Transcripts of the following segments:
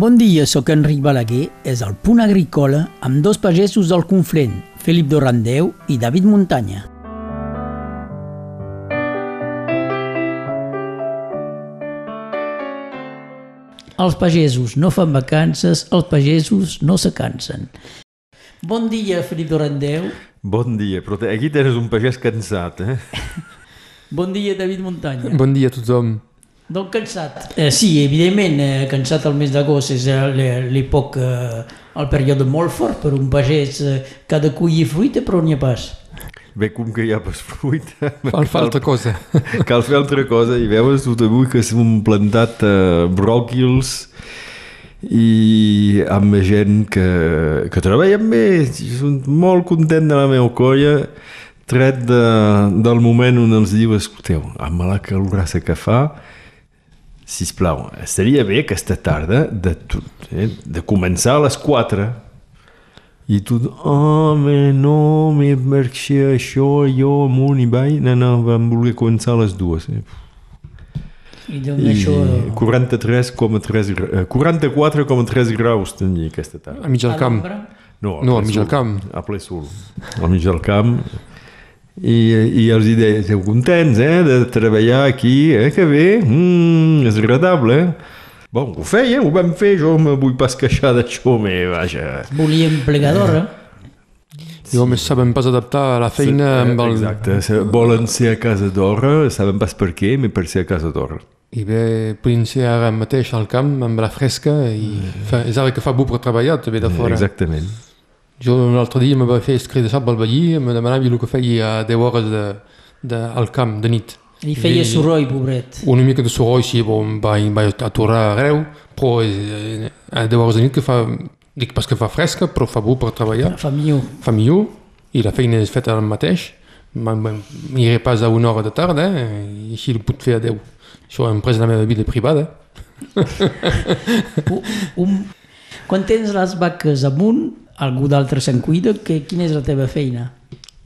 Bon dia, sóc Enric Balaguer, és el Punt Agrícola amb dos pagesos del Conflent, Felip Dorandeu i David Muntanya. Els pagesos no fan vacances, els pagesos no se cansen. Bon dia, Felip Dorandeu. Bon dia, però aquí tens un pagès cansat, eh? Bon dia, David Muntanya. Bon dia a tothom. Donc cansat. Eh, sí, evidentment, eh, cansat el mes d'agost és eh, l'època, eh, el període molt fort per un pagès eh, que ha de collir fruita, però n'hi ha pas. Bé, com que hi ha pas fruita... Cal fer altra cosa. Cal fer altra cosa, i veus tot avui que s'han plantat eh, bròquils i amb gent que, que treballen bé, són molt content de la meva colla, tret de, del moment on els diu, escolteu, amb la calorassa que fa, sisplau, estaria bé aquesta tarda de, eh, de començar a les 4 i tu, home, no, me perquè això, jo, amunt i avall, no, no, vam voler començar a les dues. Eh? I, I això... 43,3 44,3 graus tenia aquesta tarda. A mig al camp. No, a, no, a mig al camp. A ple sol. A mig al camp. I, i els hi deia, esteu contents, eh, de treballar aquí, eh, que bé, mm, és agradable, eh? Bon, ho feia, ho vam fer, jo me vull pas queixar d'això, me, vaja... Volíem plegadora. I homes saben pas adaptar a la feina sí, amb el... Exacte, volen ser a casa d'hora, saben pas per què, però per ser a casa d'hora. I bé, podem ser ara mateix al camp amb la fresca i fa, és ara que fa bo per treballar també de fora. Exactament. Jo l'altre dia me va fer escrit de sap al veí, me demanava el que feia a 10 hores de, de, al camp de nit. I feia soroll, pobret. Una mica de soroll, sí, bon, vaig, vaig aturar arreu, però eh, a 10 hores de nit que fa, dic pas que fa fresca, però fa bo per treballar. Fa millor. Fa millor, i la feina és feta al mateix. M'iré pas a una hora de tarda, eh, i així el puc fer a 10. Això hem pres la meva vida privada. un, quan tens les vaques amunt, algú d'altre se'n cuida, que, quina és la teva feina?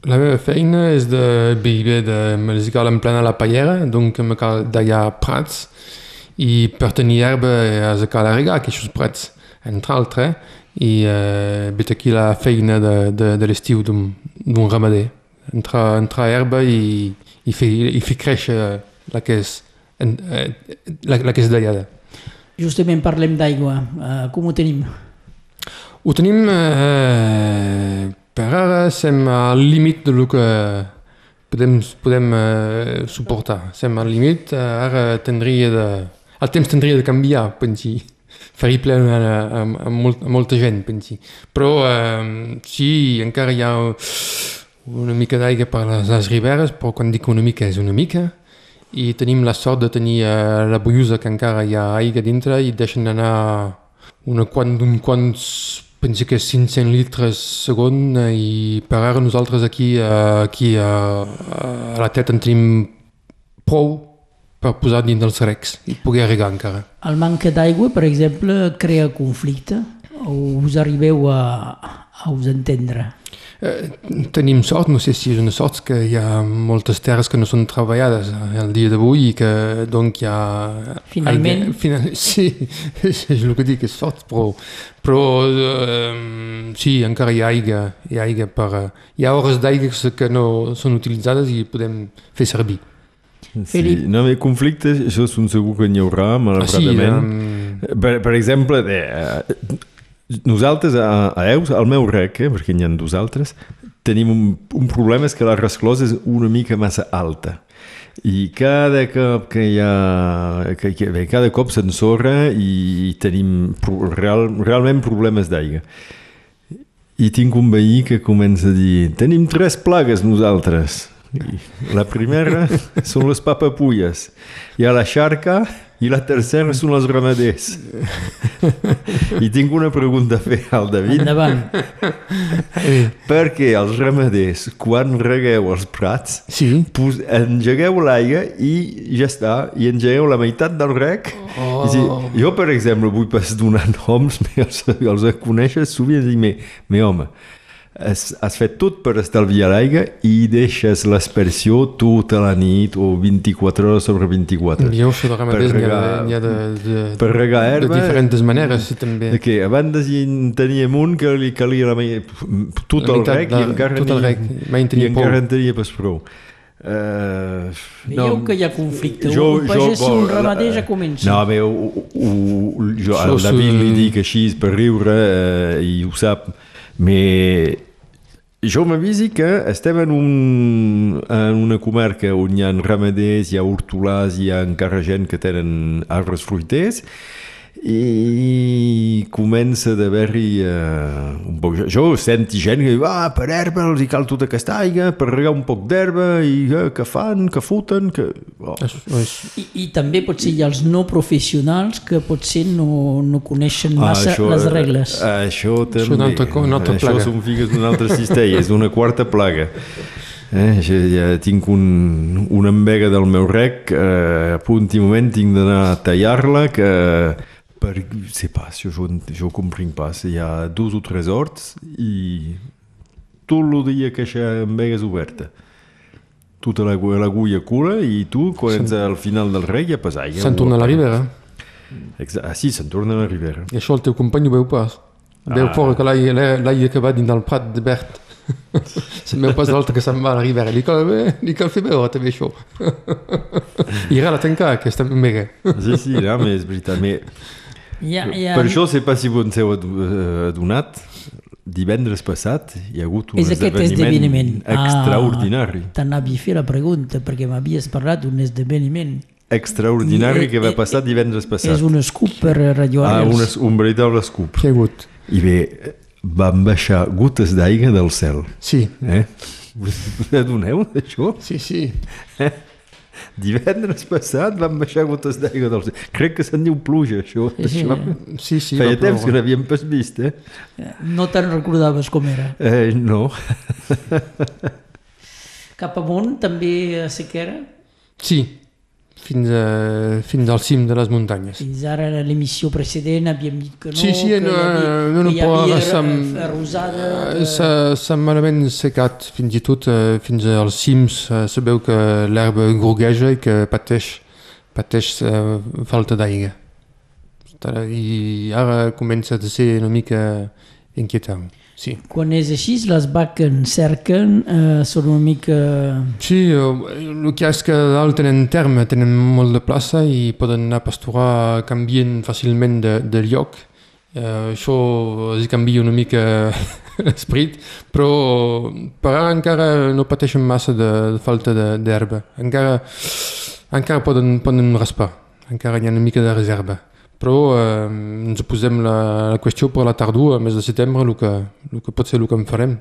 La meva feina és de viure de musical en plena la pallera, donc me cal d'allà prats i per tenir herba has de cal regar aquests prats, entre altres, i eh, vet aquí la feina de, de, de l'estiu d'un ramader. Entrar, entrar herba i, i, fer, i fer créixer la que és, eh, la, la que és dallada. Justament parlem d'aigua, uh, com ho tenim? Ho tenim eh, per ara estem al límit de que podem, podem uh, suportar. Estem al límit, uh, ara tindria de... El temps tindria de canviar, pensi. Fer-hi ple a, a, a, molt, a molta gent, pensi. Però uh, sí, encara hi ha una mica d'aigua per les, les riberes, però quan dic una mica és una mica. I tenim la sort de tenir uh, la bollusa que encara hi ha aigua dintre i deixen anar una quant, un quants penso que 500 litres segon i per ara nosaltres aquí, aquí a, a la teta en tenim prou per posar dins dels recs i poder regar encara. El manca d'aigua, per exemple, crea conflicte o us arribeu a, a us entendre? Eh, tenim sort, no sé si és una sort que hi ha moltes terres que no són treballades el dia d'avui i que donc hi ha... Finalment? Aigua, final, sí, és el que dic, és sort, però, però eh, sí, encara hi ha aigua, hi ha, aigua per, hi ha hores d'aigua que no són utilitzades i podem fer servir. Sí, no, mais conflictes, això és un segur que n'hi haurà, malauradament. Ah, sí, um... per, per exemple, eh, nosaltres, a, a Eus, al meu rec, eh, perquè n'hi ha dos altres, tenim un, un problema, és que la resclosa és una mica massa alta. I cada cop que hi ha... Que, que, bé, cada cop s'ensorra i tenim real, realment problemes d'aigua. I tinc un veí que comença a dir tenim tres plagues nosaltres. La primera són les papapulles. Hi ha la xarca i la tercera són els ramaders. I tinc una pregunta a fer al David. Endavant. Perquè els ramaders, quan regueu els prats, sí. engegueu l'aigua i ja està, i engegueu la meitat del rec. Oh. I jo, per exemple, vull pas donar noms, els, els conèixer sovint i dir, me, me home, has, has fet tot per estalviar l'aigua i deixes l'aspersió tota la nit o 24 hores sobre 24. Jo això de ramaders n'hi ha, ha de, de, per regar herba, de diferents maneres sí, també. De què? Abans hi teníem un que li calia la, tot el rec de, i encara, tot el rec, mai i encara en tenia pas prou. Uh, Veieu no, que hi ha conflicte. Jo, un pagès jo, un ramader ja comença. No, bé, ho, ho, jo al David li dic així per riure uh, i ho sap, però jo m'avisi que estem en, un, en una comarca on hi ha ramaders, hi ha hortolars, hi ha encara gent que tenen arbres fruiters i comença d'haver-hi uh, un poc... Jo senti gent que diu, ah, per herba els hi cal tota aquesta aigua, per regar un poc d'herba, i uh, que fan, que foten, que... Oh. I, I també potser hi ha els no professionals que potser no, no coneixen massa ah, això, les regles. Uh, això també. Això, altra, una altra això són figues d'una altra cistella, és una quarta plaga. Eh, ja, ja tinc un, una envega del meu rec, eh, a punt i moment tinc d'anar a tallar-la, que per, sé pas, jo, jo comprenc pas. Hi ha dos o tres horts i tot el dia que aquesta envega és oberta. Tota l'agulla cura i tu, quan ets al final del rei, ja pas aigua. Se'n torna a la ribera. Exacte. Ah, sí, se'n torna a la ribera. I això el teu company ho veu pas. Veu ah. fora que l'aigua que va dins del prat de verd. se'n veu pas l'altre que se'n va a la ribera. Li cal, li cal fer veure també això. I ara la tancar, aquesta envega. sí, sí, no, és veritat. Mais Ja, ja... Per això, sé pas si vos heu adonat, divendres passat hi ha hagut un és esdeveniment, esdeveniment. extraordinari. Ah, T'anava a fer la pregunta perquè m'havies parlat d'un esdeveniment extraordinari I, que va eh, passar divendres passat. És un scoop per Radio Ah, un, un veritable scoop. Què ha hagut? I bé, van baixar gotes d'aigua del cel. Sí. Eh? Us adoneu d'això? Sí, sí. Eh? Divendres passat van baixar gotes d'aigua del cel. Crec que se'n diu pluja, això. Sí, això. sí, sí Feia temps que n'havíem pas vist, eh? No te'n recordaves com era? Eh, no. Cap amunt també a sequera? Sí, fins, a, fins al cim de les muntanyes. Fins ara a l'emissió precedent havíem dit que no, sí, sí, que no, havia, no, no que hi havia arrosada... Eh, s'ha malament secat, fins i tot eh, fins als cims eh, se veu que l'herba grogueja i que pateix, pateix falta d'aigua. I ara comença a ser una mica inquietant. Sí. Quan és així, les vaques cerquen, eh, són una mica... Sí, el que és que dalt tenen terme, tenen molt de plaça i poden anar a pasturar canvien fàcilment de, de lloc. Eh, això els canvia una mica l'esperit, però per ara encara no pateixen massa de, de falta d'herba. Encara, encara poden, poden raspar, encara hi ha una mica de reserva però eh, ens posem la, la qüestió per la tardor, a mes de setembre, el que, el que pot ser el que en farem.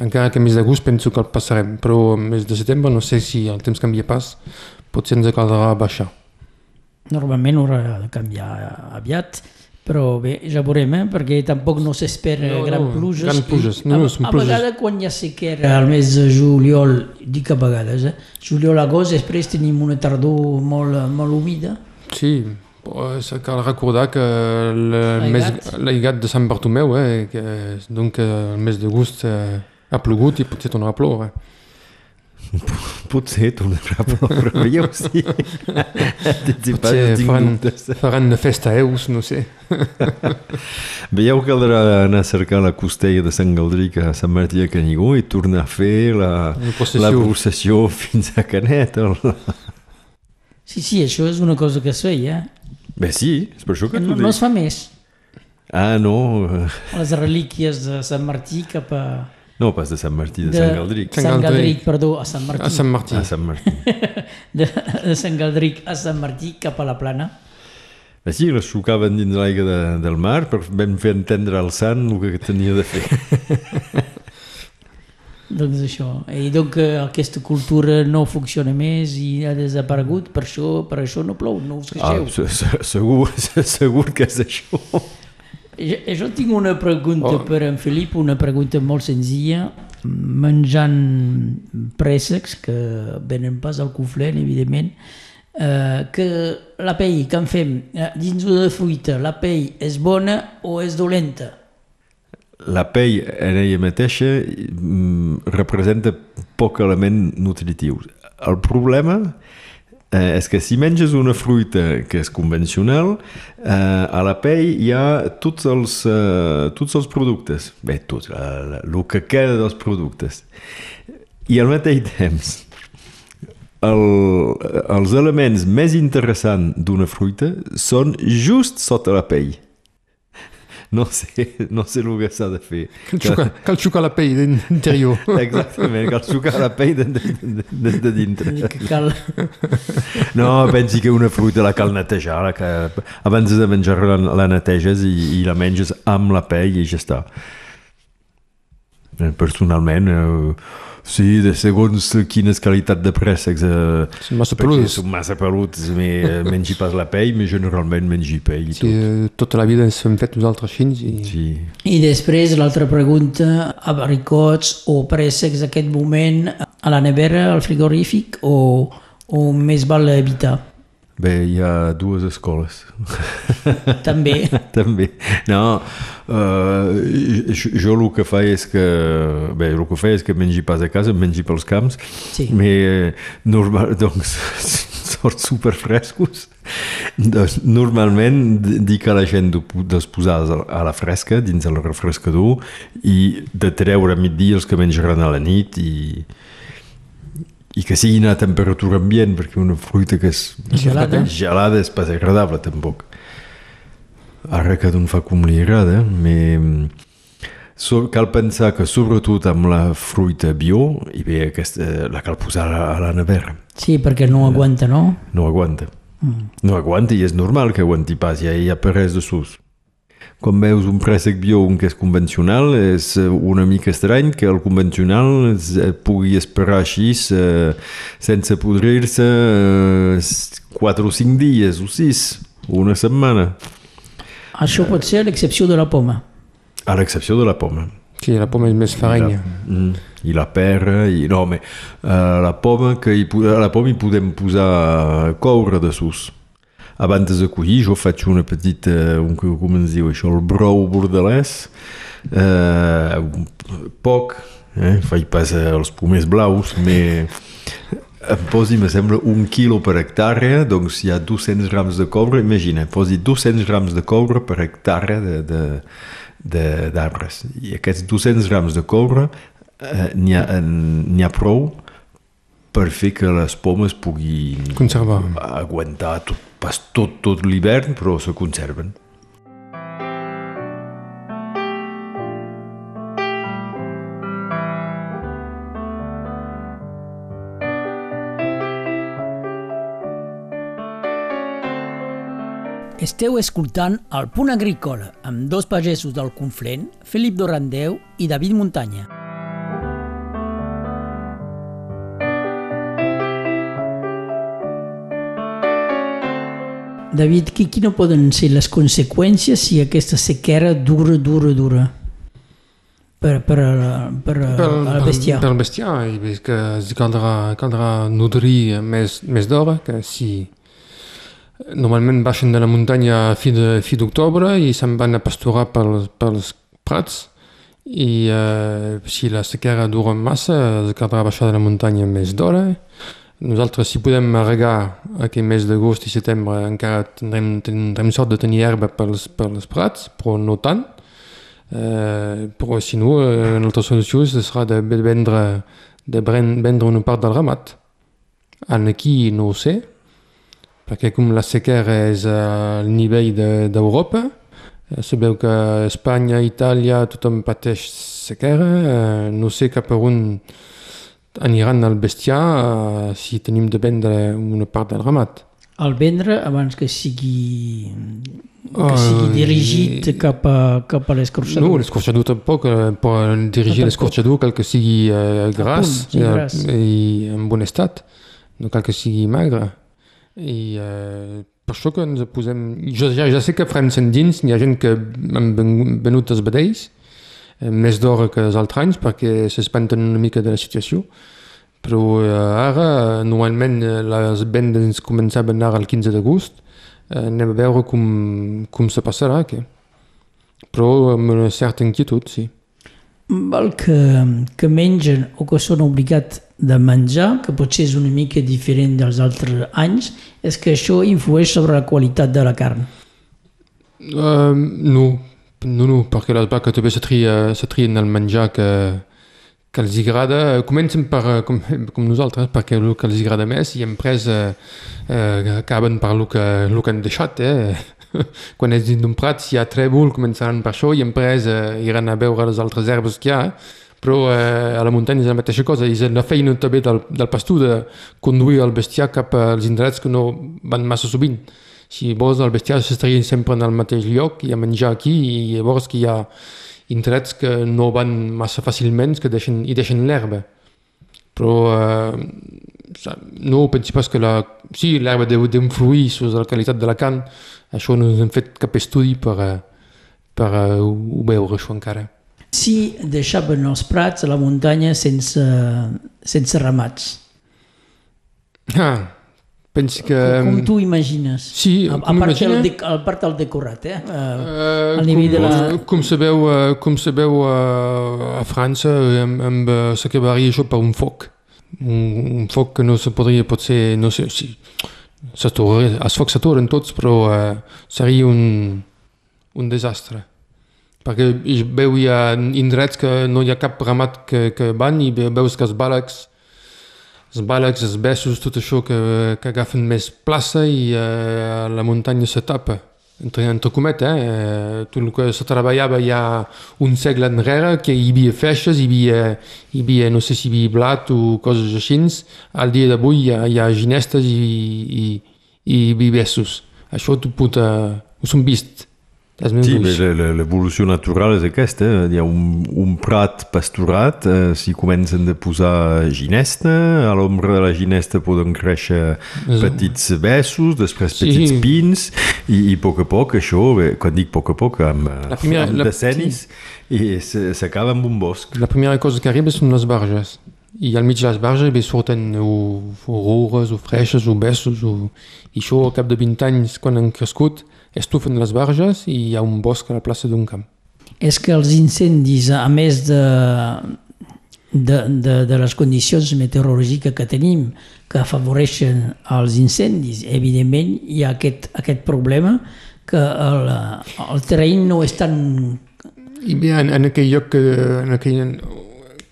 Encara que a mes d'agost penso que el passarem, però a mes de setembre no sé si el temps canvia pas, potser ens caldrà baixar. Normalment haurà de canviar aviat, però bé, ja veurem, eh? perquè tampoc no s'espera no, gran no, pluges. Gran pluges, no, no, a, a vegades quan hi ha sequera, al mes de juliol, dic a vegades, eh? juliol-agost, després tenim una tardor molt, molt humida. Sí, recordar que el mes, l'aigat de Sant Bartomeu, eh, que donc el mes d'agost eh, ha plogut i potser tornarà a ploure. Potser tornarà a ploure, veieu, sí. potser faran, faran una festa a Eus, no sé. veieu que caldrà anar a cercar la costella de Sant Galdric a Sant Martí de Canigó i tornar a fer la, la processió, la processió fins a Canet. Sí, sí, això és una cosa que es feia. Bé, sí, és per això que no, no es fa més. Ah, no. Les relíquies de Sant Martí cap a... No, pas de Sant Martí, de, de Sant Galdric. Sant, Sant Galdric, perdó, a Sant Martí. A Sant Martí. A Sant Martí. de, de Sant Galdric a Sant Martí cap a la plana. Bé, sí, les xocaven dins l'aigua de, del mar per ben fer entendre al sant el que tenia de fer. Doncs això, i doncs aquesta cultura no funciona més i ha desaparegut, per això, per això no plou, no us queixeu. Ah, segur, segur que és això. Jo, jo tinc una pregunta oh. per en Felip, una pregunta molt senzilla. Menjant préssecs, que venen pas al conflent, evidentment, eh, que la pell que en fem eh, dins de fruita, la pell és bona o és dolenta? La pell en ella mateixa mm, representa poc element nutritiu. El problema eh, és que si menges una fruita que és convencional, eh, a la pell hi ha tots els, eh, tots els productes, bé, tots, el que queda dels productes. I al mateix temps, el, els elements més interessants d'una fruita són just sota la pell no sé, no sé el que s'ha de fer. Cal xucar, la pell d'interior. Exactament, cal xucar la pell de, de, de, de dintre. Cal... No, pensi que una fruita la cal netejar, la que abans de menjar la, la neteges i, i la menges amb la pell i ja està. Eh, personalment, eh, Sí, de segons quines qualitats de préssecs. Eh, són massa peluts. Són massa peluts, me, mengi pas la pell, però generalment mengi pell i sí, tot. Eh, tota la vida ens hem fet nosaltres així. I... Sí. I després l'altra pregunta, abricots o préssecs d'aquest moment a la nevera, al frigorífic o, o més val evitar? Bé, hi ha dues escoles. També. També. No, uh, jo, jo el que faig és que... Bé, el que faig és que mengi pas a casa, mengi pels camps. Sí. Mais, normal, doncs, sort super frescos. Doncs, normalment dic a la gent de, de posar a la fresca, dins el refrescador, i de treure a migdia els que menjaran a la nit i i que sigui a temperatura ambient, perquè una fruita que és gelada, gelada és pas agradable tampoc. Ara cada un fa com li agrada, però so, cal pensar que sobretot amb la fruita bio, i bé, aquesta, la cal posar a la, a la nevera. Sí, perquè no aguanta, no? No aguanta. Mm. No aguanta i és normal que aguanti pas, ja hi ha per res de sus quan veus un préssec bio, un que és convencional, és eh, una mica estrany que el convencional es, eh, pugui esperar així eh, sense podrir-se eh, 4 o 5 dies o 6, una setmana. Això pot ser a l'excepció de la poma. A l'excepció de la poma. Sí, la poma és més farenya. I la, mm, i la perra, i no, home, uh, la poma que hi, a la poma hi podem posar coure de sus abans de collir jo faig una petita, un, com ens diu això, el brou bordelès, eh, poc, eh, faig pas els pomers blaus, mais em posi, me sembla, un quilo per hectàrea, doncs hi ha 200 grams de coure, imagina, posi 200 grams de coure per hectàrea de, de, d'arbres. I aquests 200 grams de coure eh, n'hi ha, ha prou per fer que les pomes puguin conservar aguantar tot, pas tot, tot l'hivern, però se conserven. Esteu escoltant el Punt Agrícola amb dos pagesos del Conflent, Felip Dorandeu i David Muntanya. David, quines poden ser les conseqüències si aquesta sequera dura, dura, dura? Per, per, per, per el bestiar. Per bestiar, i que caldrà, caldrà nodrir més, més d'hora, que si normalment baixen de la muntanya a fi d'octubre i se'n van a pasturar pels, pels prats i eh, si la sequera dura massa caldrà baixar de la muntanya més d'hora nosaltres, si podem regar aquest mes d'agost i setembre, encara tindrem, tindrem sort de tenir herba pels, pels prats, però no tant. Eh, però si no, eh, una altra solució serà de vendre, de vendre una part del ramat. En aquí no ho sé, perquè com la sequera és al nivell d'Europa, de, eh, sabeu que Espanya, Itàlia, tothom pateix sequera, eh, no sé cap a on aniran al bestiar uh, si tenim de vendre una part del ramat. El vendre abans que sigui que sigui dirigit cap a, cap a l'escorxador. No, l'escorxador tampoc, eh, per dirigir l'escorxador cal que sigui eh, gras, punt, sí, gras. Eh, i en bon estat, no cal que sigui magre. I eh, per això que ens posem... Jo ja, ja sé que farem dins, hi ha gent que han venut els vedells, Eh, més d'hora que els altres anys perquè s'espanten una mica de la situació però eh, ara normalment les vendes començaven ara el 15 d'agost eh, anem a veure com, com se passarà que. però amb una certa inquietud, sí. El que, que mengen o que són obligats de menjar, que potser és una mica diferent dels altres anys, és que això influeix sobre la qualitat de la carn. Uh, no, no, no, perquè les vaques també se, tria, se trien el menjar que, que els agrada, comencen per, com, com nosaltres, perquè el que els agrada més i després eh, eh, acaben per el que, el que han deixat. Eh? quan és dins d'un prat, si hi ha trèvol, començaran per això i després eh, iran a veure les altres herbes que hi ha. Però eh, a la muntanya és la mateixa cosa, és la feina també del, del pastor de conduir el bestiar cap als indrets que no van massa sovint. Si vols, el bestiar s'estaria sempre en el mateix lloc i a menjar aquí i llavors que hi ha indrets que no van massa fàcilment, que deixen, i deixen l'herba. Però eh, no pensi pas que la... Sí, l'herba deu d'influir sobre la qualitat de la carn, això no hem fet cap estudi per, per uh, ho veure això encara. Si deixaven els prats a la muntanya sense, sense ramats. Ah, pensi que... Com, com tu imagines? Sí, a, a, part del, de, a part del decorat, eh? Uh, uh, com, de la... Com sabeu, uh, com sabeu uh, a França amb, amb, uh, s'acabaria això per un foc. Un, un foc que no se podria, potser, no sé, si, els focs s'aturen tots, però eh, seria un, un desastre. Perquè veu hi ha indrets que no hi ha cap ramat que, que van i veus que els bàlegs, bàlegs, els bessos, tot això que, que agafen més plaça i eh, la muntanya se tapa entre, entre cometes, eh? tot el que se treballava ja un segle enrere, que hi havia feixes, hi havia, hi havia no sé si hi havia blat o coses així, al dia d'avui hi, hi ha ginestes i, i, i vivessos. Això t'ho pot... Uh, ho som vist Sí, l'evolució natural és aquesta. Eh? Hi ha un, un prat pasturat, eh, si comencen a posar ginesta, a l'ombra de la ginesta poden créixer petits bessos, després petits sí. pins, i, i a poc a poc això, bé, quan dic a poc a poc, amb, la primera, amb decennis, sí. i s'acaba amb un bosc. La primera cosa que arriba són les barges. I al mig de les barges bé surten o, o roures, o freixes, o bessos, o... i això al cap de 20 anys, quan han crescut, estufen les barges i hi ha un bosc a la plaça d'un camp. És que els incendis, a més de, de, de, de les condicions meteorològiques que tenim, que afavoreixen els incendis, evidentment hi ha aquest, aquest problema que el, el terreny no és tan... I bé, en, en aquell lloc que, en aquell,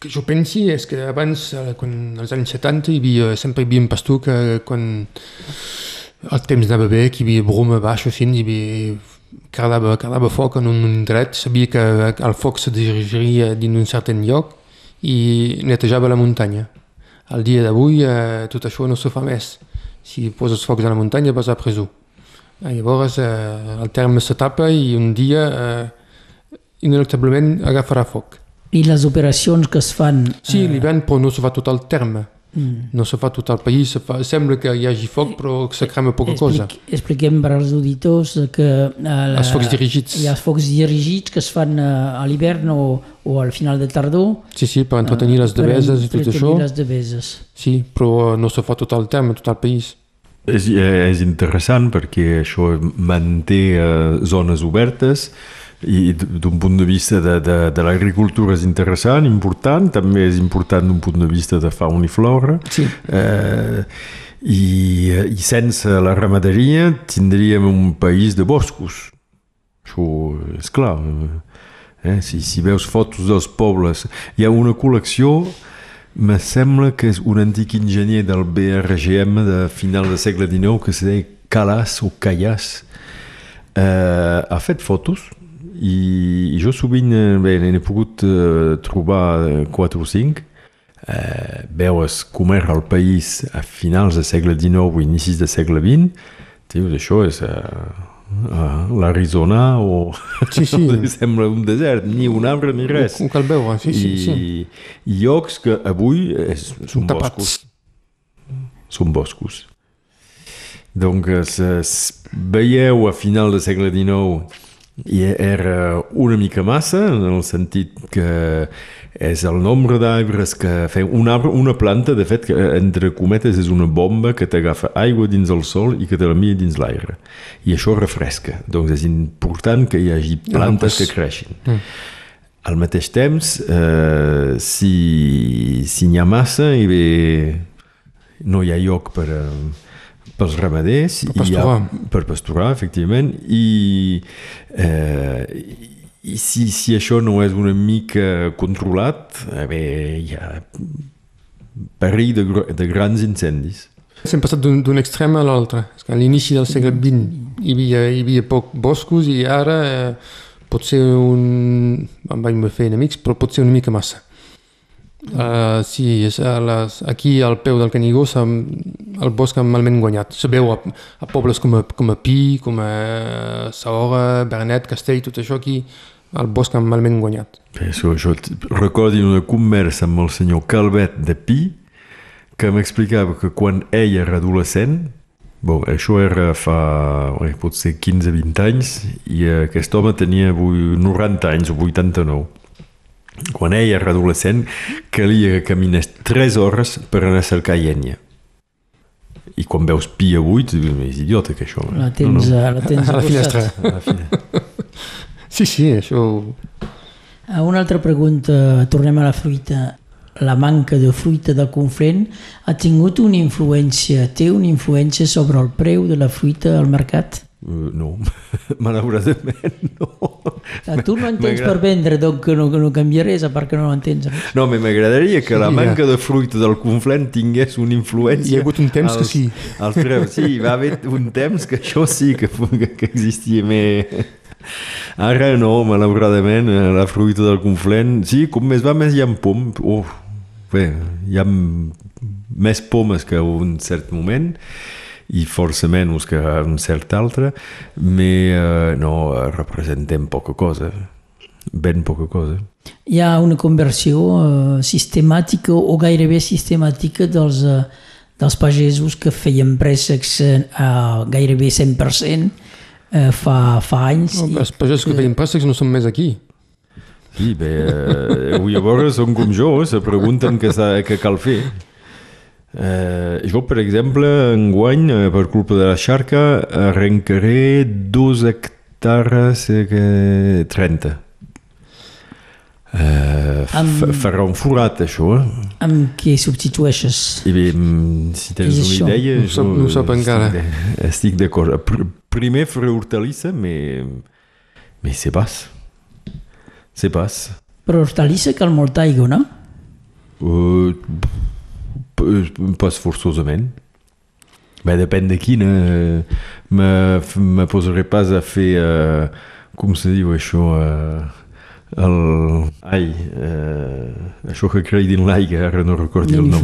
que jo pensi és que abans, eh, quan, als anys 70, hi havia, sempre hi havia un pastor que quan el temps anava bé, que hi havia broma baixa, així, hi havia cardava, cardava foc en un indret, sabia que el foc se dirigiria dins un cert lloc i netejava la muntanya. Al dia d'avui eh, tot això no se fa més. Si poses focs a la muntanya vas a presó. Eh, llavors eh, el terme se tapa i un dia eh, ineluctablement agafarà foc. I les operacions que es fan... Sí, eh... l'hivern, però no se fa tot el terme. Mm. No se fa tot el país, se fa, sembla que hi hagi foc però se crema poca Explic, cosa. Expliquem per als auditors que... Eh, la, els focs dirigits. Hi ha els focs dirigits que es fan eh, a l'hivern o, o al final de tardor. Sí, sí, per entretenir les deveses i tot això. les deveses. Sí, però no se fa tot el terme, tot el país. És, és interessant perquè això manté uh, zones obertes, i d'un punt de vista de, de, de l'agricultura és interessant, important, també és important d'un punt de vista de fauna i flora. Sí. Eh, i, I sense la ramaderia tindríem un país de boscos. Això és clar. Eh? Si, si veus fotos dels pobles, hi ha una col·lecció me sembla que és un antic enginyer del BRGM de final del segle XIX que se deia Calas o Callas. Eh, ha fet fotos i, i jo sovint eh, bé, n'he pogut uh, trobar 4 o 5 uh, veus com era el país a finals del segle XIX o inicis del segle XX dius, això és uh, l'Arizona o sí, sí. sembla un desert, ni un arbre ni res. Un cal veure, sí, sí, sí. I, llocs que avui és, són Tapats. boscos. Són boscos. Doncs veieu a final del segle XIX i era una mica massa, en el sentit que és el nombre d'arbres que fem. Un arbre, una planta, de fet, que entre cometes és una bomba que t'agafa aigua dins el sol i que te l'envia dins l'aire. I això refresca. Doncs és important que hi hagi plantes que creixin. Mm. Al mateix temps, eh, si, si n'hi ha massa, i bé, no hi ha lloc per, eh, pels ramaders per pasturar, ha, per pasturar efectivament i, eh, i si, si això no és una mica controlat eh bé, hi ha perill de, de grans incendis Hem passat d'un extrem a l'altre. A l'inici del segle XX hi havia, hi havia poc boscos i ara eh, pot ser un... em vaig fer enemics, però pot ser una mica massa. Uh, sí, és a les, aquí al peu del Canigó el bosc ha malament guanyat. Se veu a, a pobles com a, com a Pi, com a Saora, Bernet, Castell, tot això aquí, el bosc ha malament guanyat. Bé, això, això recordo una conversa amb el senyor Calvet de Pi que m'explicava que quan ell era adolescent, bon, això era fa eh, potser 15-20 anys, i aquest home tenia 90 anys o 89 quan ell era adolescent, calia que caminés 3 hores per anar a cercar llenya. I quan veus pi avui, és idiota que això. La tens, no, no. La tens a la finestra. A la finestra. sí, sí, això... Una altra pregunta, tornem a la fruita. La manca de fruita de Conflent ha tingut una influència, té una influència sobre el preu de la fruita al mercat? Uh, no, malauradament no. Tu no entens per vendre, doncs que no, que no canvia res, a part que no l'entens. No, m'agradaria que la manca de fruita del conflent tingués una influència... Hi ha hagut un temps als, que sí. Als preus. Sí, va haver un temps que això sí que, que existia més... Ara no, malauradament, la fruita del conflent... Sí, com més va, més hi ha pom. Oh, bé, hi ha més pomes que un cert moment i força menys que un cert altre, però eh, no representem poca cosa, ben poca cosa. Hi ha una conversió eh, sistemàtica o gairebé sistemàtica dels, eh, dels pagesos que feien préssecs a gairebé 100% eh, fa, fa anys. No, els pagesos que feien préssecs no són més aquí. Sí, bé, eh, avui a veure són com jo, se pregunten què, què cal fer. Eh, jo, per exemple, enguany, eh, per culpa de la xarca, arrencaré dos hectares eh, 30. Eh, amb... Farà un forat, això. Eh? Amb què substitueixes? I bé, si tens una idea... No, sap, no sap encara. Estic d'acord. Primer faré hortalissa, però c'est pas. C'est pas. Però hortalissa cal molta aigua, no? Uh, pas forçosament. Bé, depèn de quina. Me, me posaré pas a fer, uh, com se diu això, uh, el... Ai, uh, això que crei dins l'aigua, ara no recordo el nom.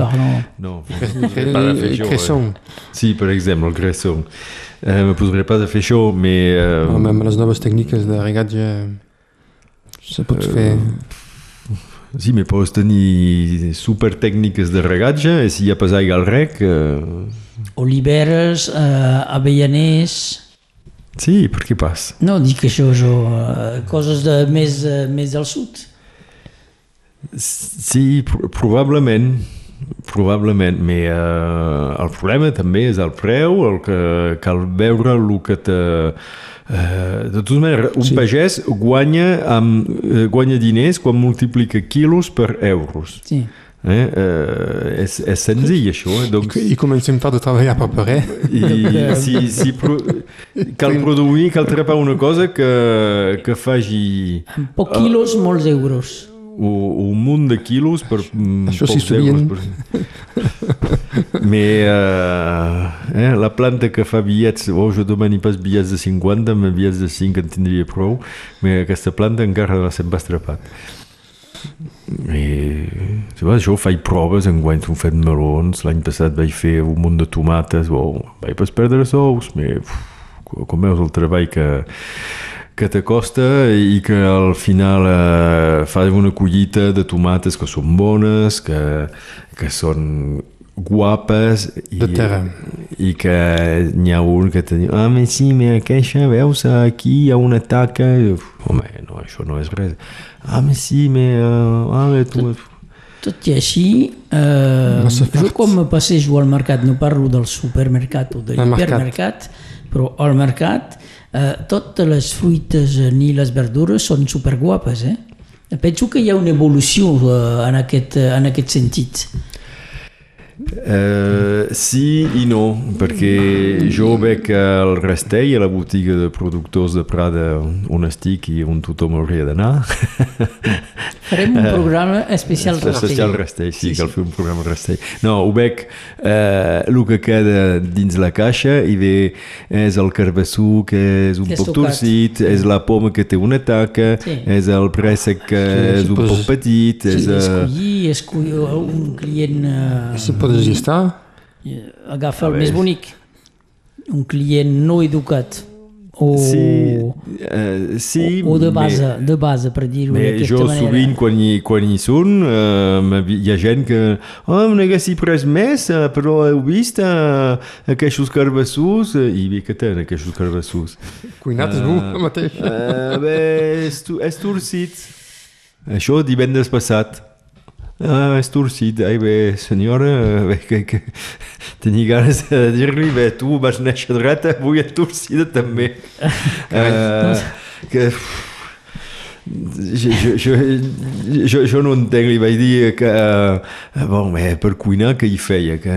No, no cresson. Sí, per exemple, el cresson. Uh, me posaré pas a fer això, però... Uh, no, amb les noves tècniques de regatge se pot uh, fer... Sí, me pots tenir super tècniques de regatge i si hi ha pas aigua al rec... Eh... Oliveres, eh, avellaners... Sí, per què pas? No, dic això, jo, eh, coses de, més, eh, més del sud. Sí, pr probablement, probablement, però eh, el problema també és el preu, el que cal veure el que te Eh, de totes maneres, un sí. pagès guanya, amb, eh, guanya diners quan multiplica quilos per euros. Sí. Eh? Eh, és, és senzill això eh? doncs... I, i comencem a treballar per parer i si, si pro... cal produir cal trepar una cosa que, que faci amb poc quilos uh, molts euros un munt de quilos per mm, Això sí sabien. Per... Mais uh, eh, la planta que fa bitllets, oh, jo demani pas bitllets de 50, mais bitllets de 5 en tindria prou, però aquesta planta encara no se'n va estrapat. I, sabeu, jo faig proves, enguany s'han fet melons, l'any passat vaig fer un munt de tomates, oh, vaig pas perdre sous, però com veus el treball que, que t'acosta i que al final eh, fas una collita de tomates que són bones, que, que són guapes i, de terra. i que n'hi ha un que te diu ah, però sí, però aquesta, veus, aquí hi ha una taca. Home, no, això no és res. Ah, però sí, però ah, tu... Tot, tot i així eh, jo quan me passejo al mercat no parlo del supermercat o de l'hipermercat però al mercat eh, totes les fruites ni les verdures són superguapes eh? penso que hi ha una evolució eh, en, aquest, en aquest sentit Uh, sí i no, perquè jo veig al Rastell, a la botiga de productors de Prada on estic i on tothom hauria d'anar. Farem un programa especial Rastell. Especial Rastell, sí, sí, cal sí. fer un programa Rastell. No, ho veig uh, el que queda dins la caixa i bé, és el carbassú que és un que poc torcit, és la poma que té una taca, sí. és el préssec que sí, és un poc petit, sí, és... Escollir, escollir un client... Uh podes estar? Agafa el més bonic. Un client no educat. O, sí, uh, sí, o, o de base, mais, de base per dir-ho d'aquesta manera. Jo sovint quan hi, quan hi són uh, hi ha gent que oh, no n'haguessi pres més uh, però heu vist uh, aquests carbassús uh, i bé que tenen aquests carbassús cuinat és uh, bu mateix uh, bé, és, és torcit això divendres passat Ah, torcit. Ai, bé, senyora, bé, que, que tenia ganes de dir-li, bé, tu vas néixer dreta, avui és torcida també. uh, que... Jo, jo, jo, jo, jo no entenc, li vaig dir que uh, bon, bé, per cuinar que hi feia que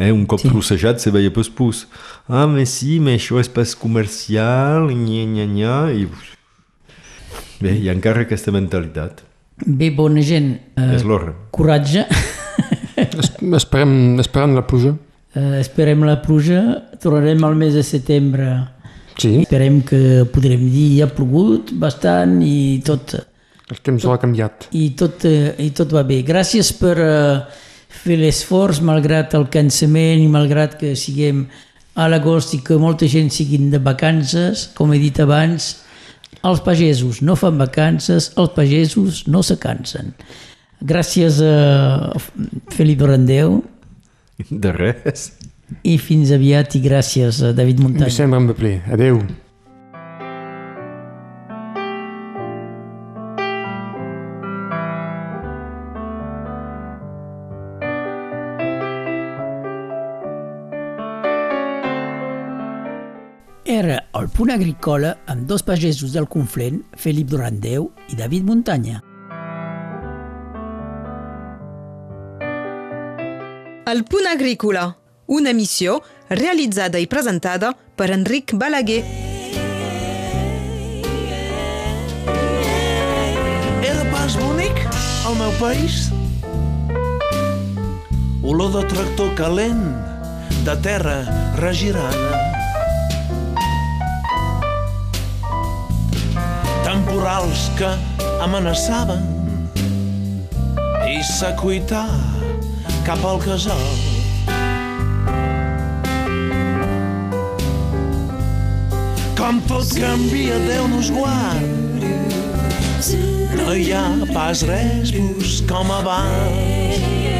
eh, un cop sí. trossejat se veia pas pus ah, mais sí, mais això és pas comercial nya, nya, nya i bé, hi ha encara aquesta mentalitat Bé, bona gent. Eh, és l'hora. Coratge. esperem, esperem la pluja. Eh, esperem la pluja. Tornarem al mes de setembre. Sí. Esperem que podrem dir ha plogut bastant i tot... El temps tot, ha canviat. I tot, eh, I tot va bé. Gràcies per eh, fer l'esforç, malgrat el cansament i malgrat que siguem a l'agost i que molta gent siguin de vacances, com he dit abans, els pagesos no fan vacances, els pagesos no se cansen. Gràcies a Felip Randeu. De res. I fins aviat i gràcies a David Muntanya. Mi sembla un ple. Adéu. Punt agrícola amb dos pagesos del Conflent, Felip Durandeu i David Muntanya. El punt agrícola, una missió realitzada i presentada per Enric Balaguer. Era pas bonic, el meu país? Olor de tractor calent, de terra regirada temporals que amenaçaven i s'acuitar cap al casal. Com tot canvia, Déu nos guard. No hi ha pas res com abans.